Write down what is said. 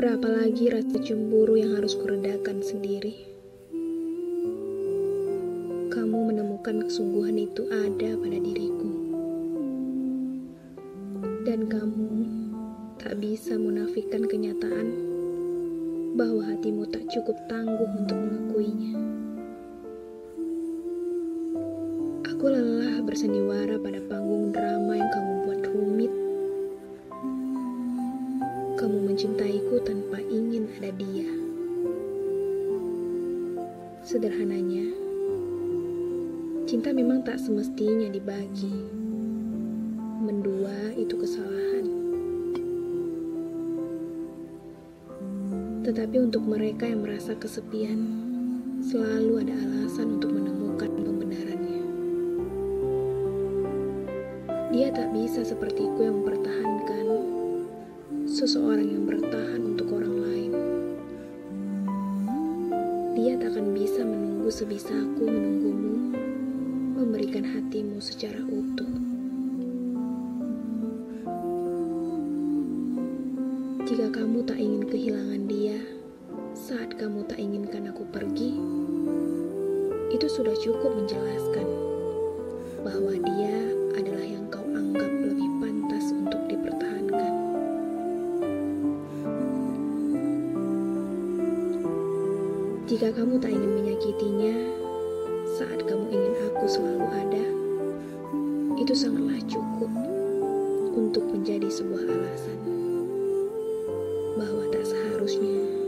Berapa lagi rasa cemburu yang harus kuredakan sendiri? Kamu menemukan kesungguhan itu ada pada diriku. Dan kamu tak bisa menafikan kenyataan bahwa hatimu tak cukup tangguh untuk mengakuinya. Aku lelah bersandiwara pada panggung drama yang kamu buat rumit. Kamu mencintaiku tanpa ingin ada dia. Sederhananya, cinta memang tak semestinya dibagi. Mendua itu kesalahan. Tetapi untuk mereka yang merasa kesepian, selalu ada alasan untuk menemukan pembenarannya. Dia tak bisa sepertiku yang mempertahankan seseorang yang bertahan untuk orang lain. Dia tak akan bisa menunggu sebisaku menunggumu, memberikan hatimu secara utuh. Jika kamu tak ingin kehilangan dia saat kamu tak inginkan aku pergi, itu sudah cukup menjelaskan bahwa dia Jika kamu tak ingin menyakitinya saat kamu ingin aku selalu ada, itu sangatlah cukup untuk menjadi sebuah alasan bahwa tak seharusnya